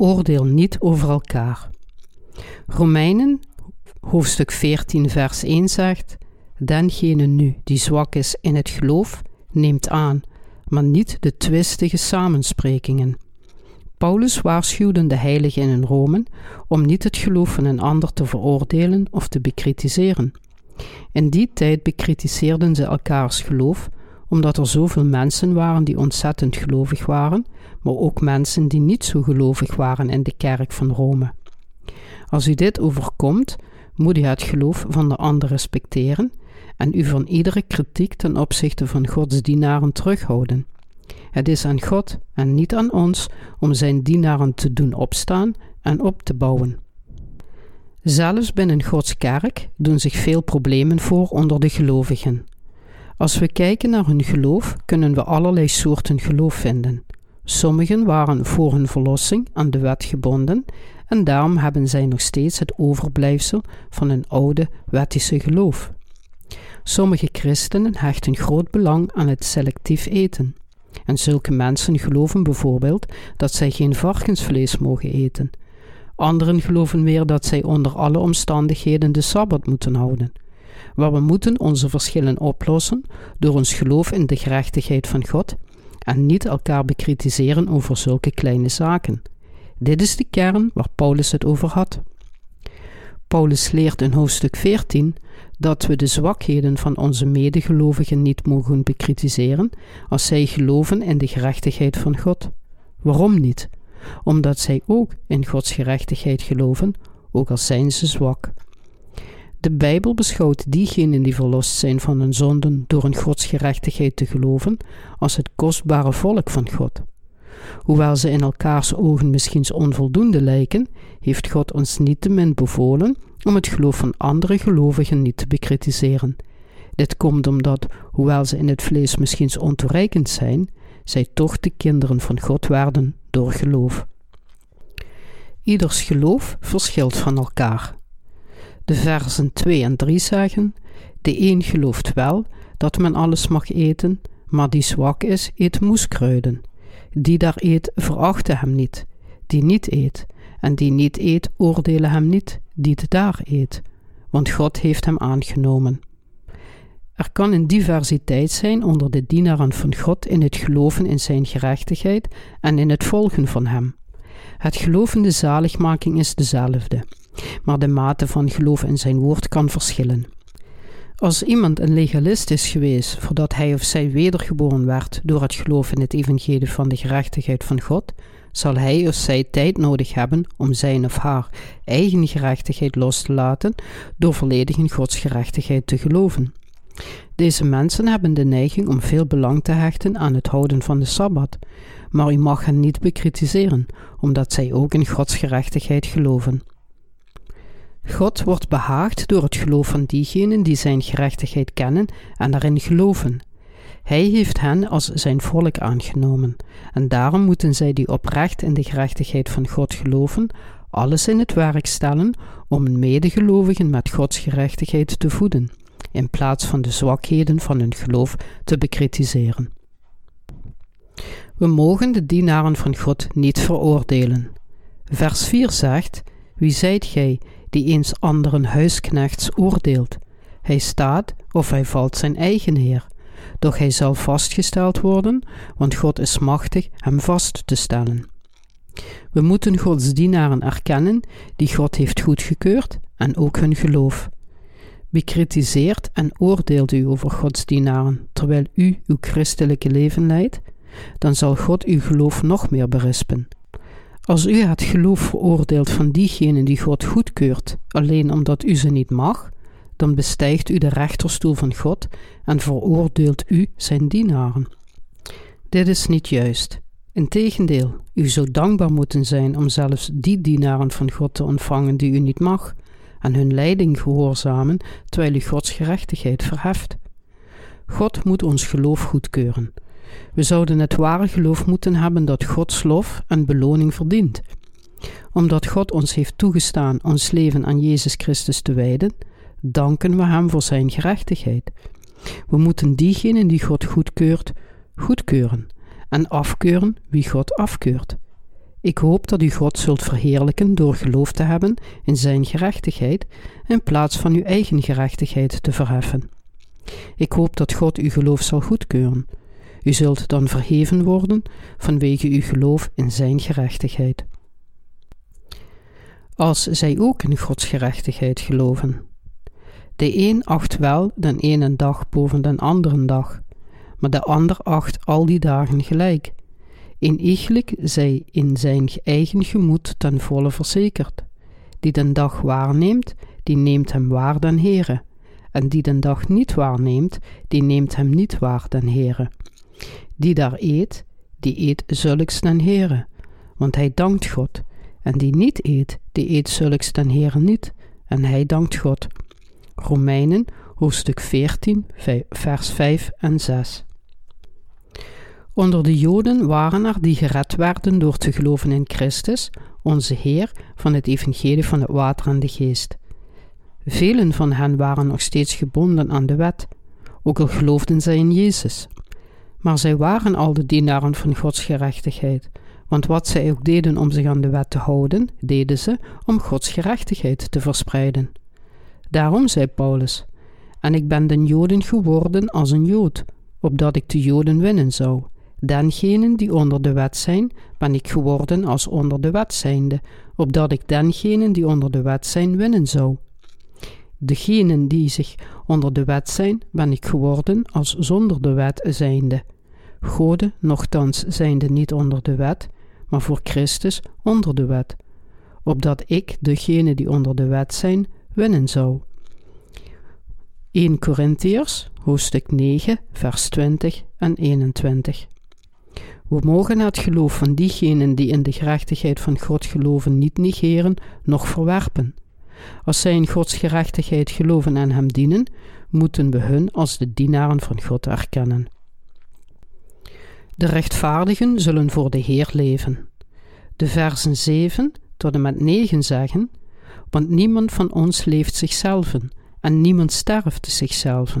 Oordeel niet over elkaar. Romeinen hoofdstuk 14 vers 1 zegt: Dengene nu die zwak is in het geloof, neemt aan, maar niet de twistige samensprekingen. Paulus waarschuwde de heiligen in Rome om niet het geloof van een ander te veroordelen of te bekritiseren. In die tijd bekritiseerden ze elkaars geloof, omdat er zoveel mensen waren die ontzettend gelovig waren, maar ook mensen die niet zo gelovig waren in de kerk van Rome. Als u dit overkomt, moet u het geloof van de ander respecteren en u van iedere kritiek ten opzichte van Gods dienaren terughouden. Het is aan God en niet aan ons om zijn dienaren te doen opstaan en op te bouwen. Zelfs binnen Gods kerk doen zich veel problemen voor onder de gelovigen. Als we kijken naar hun geloof, kunnen we allerlei soorten geloof vinden. Sommigen waren voor hun verlossing aan de wet gebonden en daarom hebben zij nog steeds het overblijfsel van een oude wettische geloof. Sommige christenen hechten groot belang aan het selectief eten. En zulke mensen geloven bijvoorbeeld dat zij geen varkensvlees mogen eten. Anderen geloven meer dat zij onder alle omstandigheden de sabbat moeten houden. Maar we moeten onze verschillen oplossen door ons geloof in de gerechtigheid van God en niet elkaar bekritiseren over zulke kleine zaken. Dit is de kern waar Paulus het over had. Paulus leert in hoofdstuk 14 dat we de zwakheden van onze medegelovigen niet mogen bekritiseren als zij geloven in de gerechtigheid van God. Waarom niet? Omdat zij ook in Gods gerechtigheid geloven, ook al zijn ze zwak. De Bijbel beschouwt diegenen die verlost zijn van hun zonden door in Gods gerechtigheid te geloven als het kostbare volk van God. Hoewel ze in elkaars ogen misschien onvoldoende lijken, heeft God ons niet te min bevolen om het geloof van andere gelovigen niet te bekritiseren. Dit komt omdat, hoewel ze in het vlees misschien ontoereikend zijn, zij toch de kinderen van God werden door geloof. Ieders geloof verschilt van elkaar. De versen 2 en 3 zeggen: De een gelooft wel dat men alles mag eten, maar die zwak is, eet moeskruiden. Die daar eet, verachte hem niet. Die niet eet, en die niet eet, oordelen hem niet, die het daar eet, want God heeft hem aangenomen. Er kan een diversiteit zijn onder de dienaren van God in het geloven in zijn gerechtigheid en in het volgen van hem. Het gelovende zaligmaking is dezelfde, maar de mate van geloof in zijn woord kan verschillen. Als iemand een legalist is geweest voordat hij of zij wedergeboren werd door het geloof in het evangelie van de gerechtigheid van God, zal hij of zij tijd nodig hebben om zijn of haar eigen gerechtigheid los te laten door volledig in Gods gerechtigheid te geloven. Deze mensen hebben de neiging om veel belang te hechten aan het houden van de Sabbat, maar u mag hen niet bekritiseren, omdat zij ook in Gods gerechtigheid geloven. God wordt behaagd door het geloof van diegenen die zijn gerechtigheid kennen en daarin geloven. Hij heeft hen als zijn volk aangenomen, en daarom moeten zij die oprecht in de gerechtigheid van God geloven, alles in het werk stellen om medegelovigen met Gods gerechtigheid te voeden, in plaats van de zwakheden van hun geloof te bekritiseren. We mogen de dienaren van God niet veroordelen. Vers 4 zegt: Wie zijt gij die eens anderen huisknechts oordeelt? Hij staat of hij valt zijn eigen heer doch hij zal vastgesteld worden, want God is machtig hem vast te stellen. We moeten Gods dienaren erkennen die God heeft goedgekeurd en ook hun geloof. Bekritiseert en oordeelt u over Gods dienaren terwijl u uw christelijke leven leidt, dan zal God uw geloof nog meer berispen. Als u het geloof veroordeelt van diegenen die God goedkeurt, alleen omdat u ze niet mag, dan bestijgt u de rechterstoel van God en veroordeelt u zijn dienaren. Dit is niet juist. Integendeel, u zou dankbaar moeten zijn om zelfs die dienaren van God te ontvangen die u niet mag, en hun leiding gehoorzamen terwijl u Gods gerechtigheid verheft. God moet ons geloof goedkeuren. We zouden het ware geloof moeten hebben dat Gods lof en beloning verdient. Omdat God ons heeft toegestaan ons leven aan Jezus Christus te wijden, danken we Hem voor Zijn gerechtigheid. We moeten diegenen die God goedkeurt, goedkeuren en afkeuren wie God afkeurt. Ik hoop dat u God zult verheerlijken door geloof te hebben in Zijn gerechtigheid in plaats van uw eigen gerechtigheid te verheffen. Ik hoop dat God uw geloof zal goedkeuren. U zult dan verheven worden vanwege uw geloof in Zijn gerechtigheid. Als zij ook in Gods gerechtigheid geloven. De een acht wel den ene dag boven den anderen dag, maar de ander acht al die dagen gelijk. In iegelijk zij in zijn eigen gemoed ten volle verzekerd. Die den dag waarneemt, die neemt hem waar den Heere. En die den dag niet waarneemt, die neemt hem niet waar den Heere. Die daar eet, die eet zulks den Heere, want hij dankt God. En die niet eet, die eet zulks den Heere niet, en hij dankt God. Romeinen, hoofdstuk 14, vers 5 en 6. Onder de Joden waren er die gered werden door te geloven in Christus, onze Heer, van het evangelie van het water en de geest. Velen van hen waren nog steeds gebonden aan de wet, ook al geloofden zij in Jezus. Maar zij waren al de dienaren van Gods gerechtigheid, want wat zij ook deden om zich aan de wet te houden, deden ze om Gods gerechtigheid te verspreiden. Daarom zei Paulus: En ik ben den Joden geworden als een Jood, opdat ik de Joden winnen zou. Dengenen die onder de wet zijn, ben ik geworden als onder de wet zijnde, opdat ik dengenen die onder de wet zijn winnen zou. Degenen die zich onder de wet zijn, ben ik geworden als zonder de wet zijnde. Goden, nochtans, zijnde niet onder de wet, maar voor Christus onder de wet, opdat ik degenen die onder de wet zijn, winnen zou. 1 Korintiërs, hoofdstuk 9, vers 20 en 21. We mogen het geloof van diegenen die in de gerechtigheid van God geloven niet negeren, noch verwerpen. Als zij in Gods gerechtigheid geloven en Hem dienen, moeten we hun als de dienaren van God erkennen. De rechtvaardigen zullen voor de Heer leven. De versen 7 tot en met 9 zeggen: Want niemand van ons leeft zichzelf, en niemand sterft zichzelf.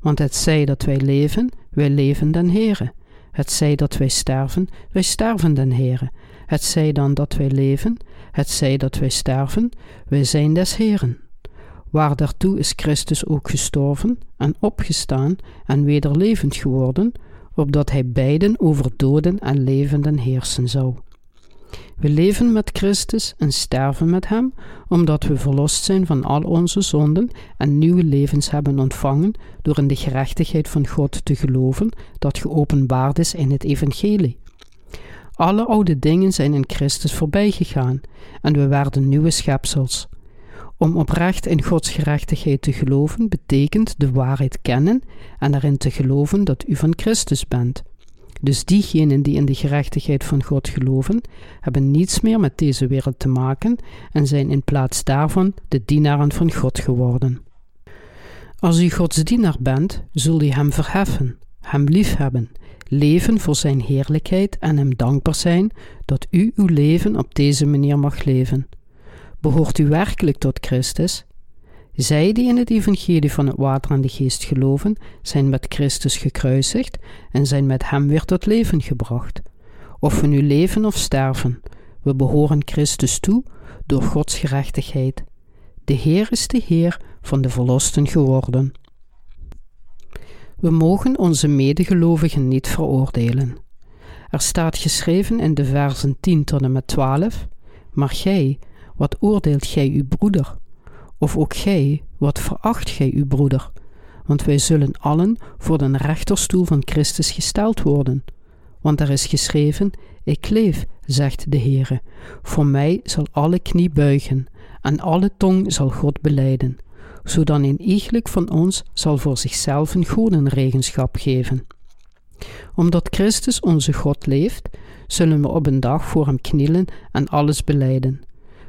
Want het zij dat wij leven, wij leven den Heere. Het zij dat wij sterven, wij sterven den Heere. Het zij dan dat wij leven, het zij dat wij sterven, wij zijn des Heeren. Waar daartoe is Christus ook gestorven en opgestaan en weder levend geworden, opdat hij beiden over doden en levenden heersen zou. We leven met Christus en sterven met Hem, omdat we verlost zijn van al onze zonden en nieuwe levens hebben ontvangen door in de gerechtigheid van God te geloven dat geopenbaard is in het Evangelie. Alle oude dingen zijn in Christus voorbij gegaan en we werden nieuwe schepsels. Om oprecht in Gods gerechtigheid te geloven betekent de waarheid kennen en erin te geloven dat u van Christus bent. Dus diegenen die in de gerechtigheid van God geloven, hebben niets meer met deze wereld te maken en zijn in plaats daarvan de dienaren van God geworden. Als u Gods dienaar bent, zult u Hem verheffen, Hem liefhebben, leven voor Zijn heerlijkheid en Hem dankbaar zijn dat u uw leven op deze manier mag leven. Behoort u werkelijk tot Christus? Zij die in het evangelie van het water en de geest geloven, zijn met Christus gekruisigd en zijn met Hem weer tot leven gebracht. Of we nu leven of sterven, we behoren Christus toe door Gods gerechtigheid. De Heer is de Heer van de verlosten geworden. We mogen onze medegelovigen niet veroordelen. Er staat geschreven in de versen 10 tot en met 12: Maar gij, wat oordeelt gij uw broeder? Of ook gij, wat veracht gij uw broeder? Want wij zullen allen voor den rechterstoel van Christus gesteld worden. Want er is geschreven: Ik leef, zegt de Heere. Voor mij zal alle knie buigen, en alle tong zal God beleiden. Zodan een iegelijk van ons zal voor zichzelf een godenregenschap geven. Omdat Christus onze God leeft, zullen we op een dag voor hem knielen en alles beleiden.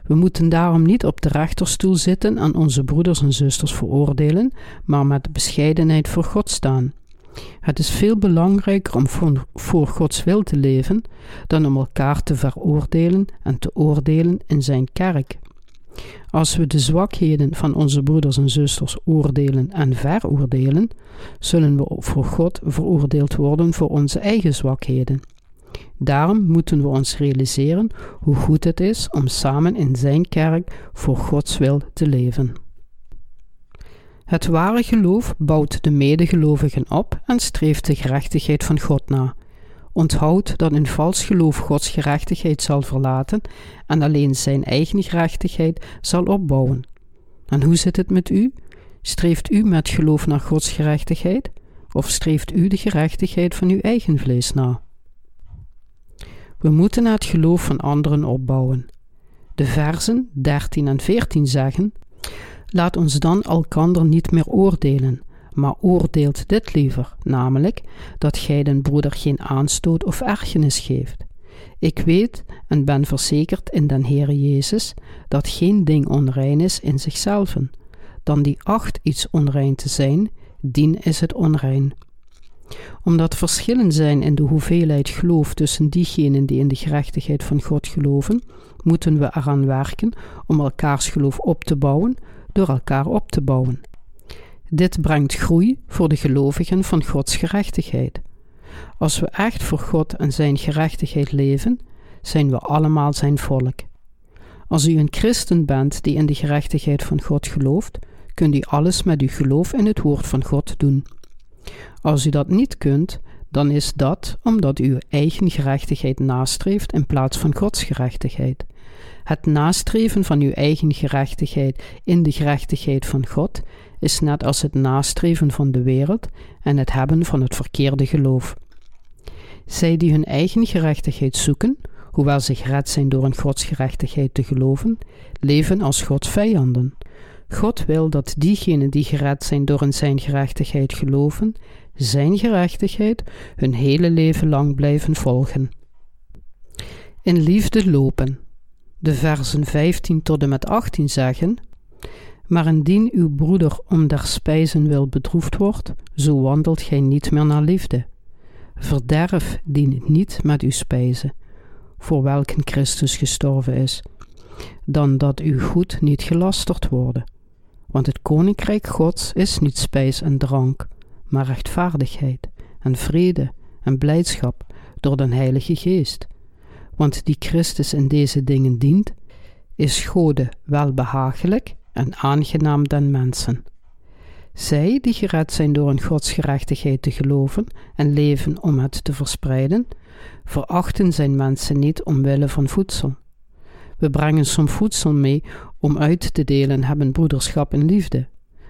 We moeten daarom niet op de rechterstoel zitten en onze broeders en zusters veroordelen, maar met bescheidenheid voor God staan. Het is veel belangrijker om voor Gods wil te leven dan om elkaar te veroordelen en te oordelen in Zijn kerk. Als we de zwakheden van onze broeders en zusters oordelen en veroordelen, zullen we voor God veroordeeld worden voor onze eigen zwakheden. Daarom moeten we ons realiseren hoe goed het is om samen in Zijn kerk voor Gods wil te leven. Het ware geloof bouwt de medegelovigen op en streeft de gerechtigheid van God na. Onthoud dat een vals geloof Gods gerechtigheid zal verlaten en alleen zijn eigen gerechtigheid zal opbouwen. En hoe zit het met u? Streeft u met geloof naar Gods gerechtigheid? Of streeft u de gerechtigheid van uw eigen vlees na? We moeten het geloof van anderen opbouwen. De versen 13 en 14 zeggen: Laat ons dan elkander niet meer oordelen, maar oordeelt dit liever, namelijk dat gij den broeder geen aanstoot of ergernis geeft. Ik weet en ben verzekerd in den Heere Jezus dat geen ding onrein is in zichzelf, dan die acht iets onrein te zijn, dien is het onrein. Omdat verschillen zijn in de hoeveelheid geloof tussen diegenen die in de gerechtigheid van God geloven, moeten we eraan werken om elkaars geloof op te bouwen door elkaar op te bouwen. Dit brengt groei voor de gelovigen van Gods gerechtigheid. Als we echt voor God en Zijn gerechtigheid leven, zijn we allemaal Zijn volk. Als u een christen bent die in de gerechtigheid van God gelooft, kunt u alles met uw geloof in het woord van God doen. Als u dat niet kunt, dan is dat omdat u uw eigen gerechtigheid nastreeft in plaats van Gods gerechtigheid. Het nastreven van uw eigen gerechtigheid in de gerechtigheid van God is net als het nastreven van de wereld en het hebben van het verkeerde geloof. Zij die hun eigen gerechtigheid zoeken, hoewel ze gered zijn door een godsgerechtigheid te geloven, leven als Gods vijanden. God wil dat diegenen die gered zijn door in zijn gerechtigheid geloven, zijn gerechtigheid hun hele leven lang blijven volgen. In liefde lopen. De versen 15 tot en met 18 zeggen: Maar indien uw broeder om der spijzen wil bedroefd wordt, zo wandelt gij niet meer naar liefde. Verderf dient niet met uw spijzen, voor welken Christus gestorven is, dan dat uw goed niet gelasterd worden. Want het koninkrijk Gods is niet spijs en drank, maar rechtvaardigheid en vrede en blijdschap door den Heilige Geest. Want die Christus in deze dingen dient, is Gode welbehagelijk en aangenaam den mensen. Zij die gered zijn door een godsgerechtigheid te geloven en leven om het te verspreiden, verachten zijn mensen niet omwille van voedsel. We brengen soms voedsel mee om uit te delen hebben broederschap en liefde.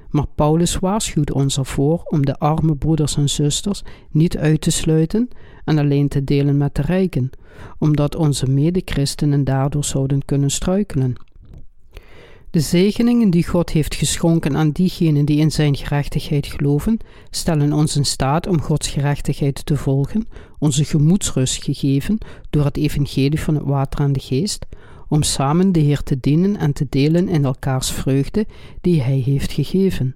Maar Paulus waarschuwt ons ervoor om de arme broeders en zusters niet uit te sluiten en alleen te delen met de rijken, omdat onze medechristenen daardoor zouden kunnen struikelen. De zegeningen die God heeft geschonken aan diegenen die in zijn gerechtigheid geloven, stellen ons in staat om Gods gerechtigheid te volgen, onze gemoedsrust gegeven door het evangelie van het water en de geest, om samen de Heer te dienen en te delen in elkaars vreugde die Hij heeft gegeven.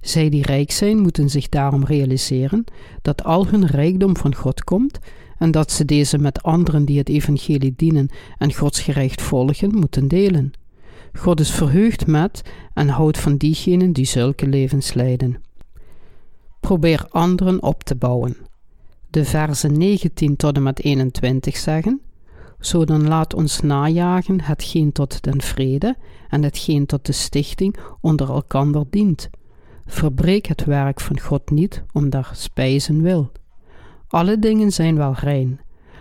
Zij die rijk zijn, moeten zich daarom realiseren dat al hun rijkdom van God komt en dat ze deze met anderen die het evangelie dienen en Gods gerecht volgen, moeten delen. God is verheugd met en houdt van diegenen die zulke levens leiden. Probeer anderen op te bouwen. De versen 19 tot en met 21 zeggen: Zo dan laat ons najagen hetgeen tot den vrede en hetgeen tot de stichting onder elkander dient. Verbreek het werk van God niet om daar spijzen wil. Alle dingen zijn wel rein,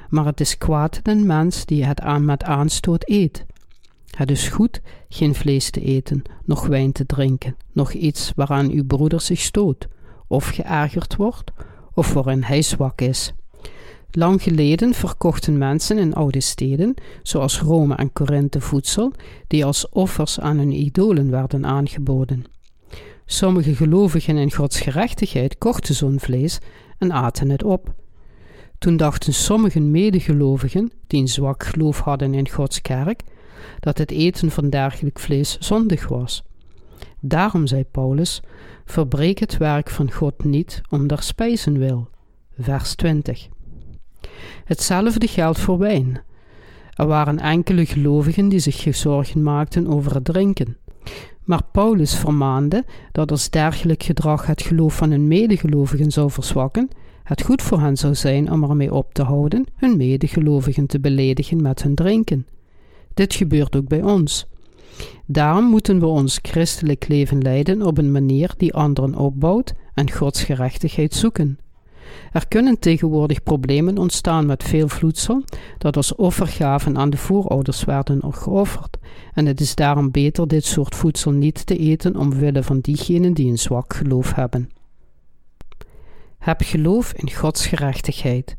maar het is kwaad den mens die het aan met aanstoot eet. Het is goed geen vlees te eten, noch wijn te drinken, noch iets waaraan uw broeder zich stoot, of geërgerd wordt, of waarin hij zwak is. Lang geleden verkochten mensen in oude steden, zoals Rome en Korinthe, voedsel die als offers aan hun idolen werden aangeboden. Sommige gelovigen in Gods gerechtigheid kochten zo'n vlees en aten het op. Toen dachten sommige medegelovigen, die een zwak geloof hadden in Gods kerk, dat het eten van dergelijk vlees zondig was. Daarom zei Paulus: Verbreek het werk van God niet om der spijzen wil. Vers 20. Hetzelfde geldt voor wijn. Er waren enkele gelovigen die zich zorgen maakten over het drinken. Maar Paulus vermaande dat als dergelijk gedrag het geloof van hun medegelovigen zou verzwakken, het goed voor hen zou zijn om ermee op te houden hun medegelovigen te beledigen met hun drinken. Dit gebeurt ook bij ons. Daarom moeten we ons christelijk leven leiden op een manier die anderen opbouwt en Gods gerechtigheid zoeken. Er kunnen tegenwoordig problemen ontstaan met veel vloedsel dat als offergaven aan de voorouders werden geofferd, en het is daarom beter dit soort voedsel niet te eten omwille van diegenen die een zwak geloof hebben. Heb geloof in Gods gerechtigheid.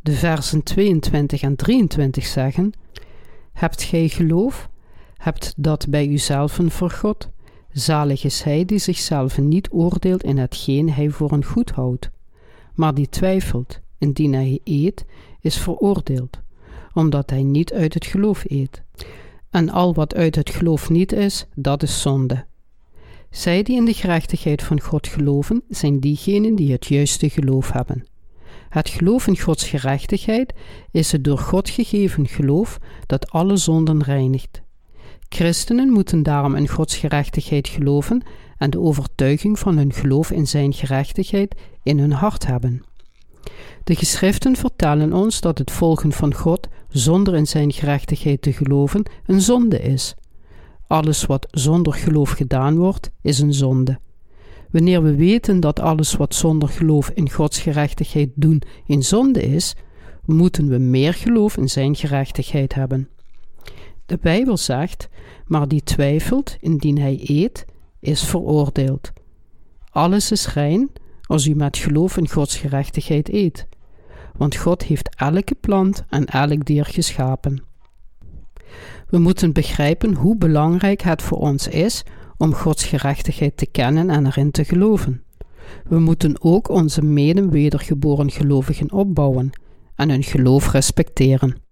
De versen 22 en 23 zeggen: Hebt gij geloof? Hebt dat bij uzelven voor God? Zalig is hij die zichzelf niet oordeelt in hetgeen hij voor een goed houdt maar die twijfelt, indien hij eet, is veroordeeld, omdat hij niet uit het geloof eet. En al wat uit het geloof niet is, dat is zonde. Zij die in de gerechtigheid van God geloven, zijn diegenen die het juiste geloof hebben. Het geloof in Gods gerechtigheid is het door God gegeven geloof dat alle zonden reinigt. Christenen moeten daarom in Gods gerechtigheid geloven en de overtuiging van hun geloof in Zijn gerechtigheid in hun hart hebben. De geschriften vertellen ons dat het volgen van God zonder in Zijn gerechtigheid te geloven een zonde is. Alles wat zonder geloof gedaan wordt, is een zonde. Wanneer we weten dat alles wat zonder geloof in Gods gerechtigheid doen een zonde is, moeten we meer geloof in Zijn gerechtigheid hebben. De Bijbel zegt: Maar die twijfelt indien hij eet, is veroordeeld. Alles is rein als u met geloof in Gods gerechtigheid eet, want God heeft elke plant en elk dier geschapen. We moeten begrijpen hoe belangrijk het voor ons is om Gods gerechtigheid te kennen en erin te geloven. We moeten ook onze mede wedergeboren gelovigen opbouwen en hun geloof respecteren.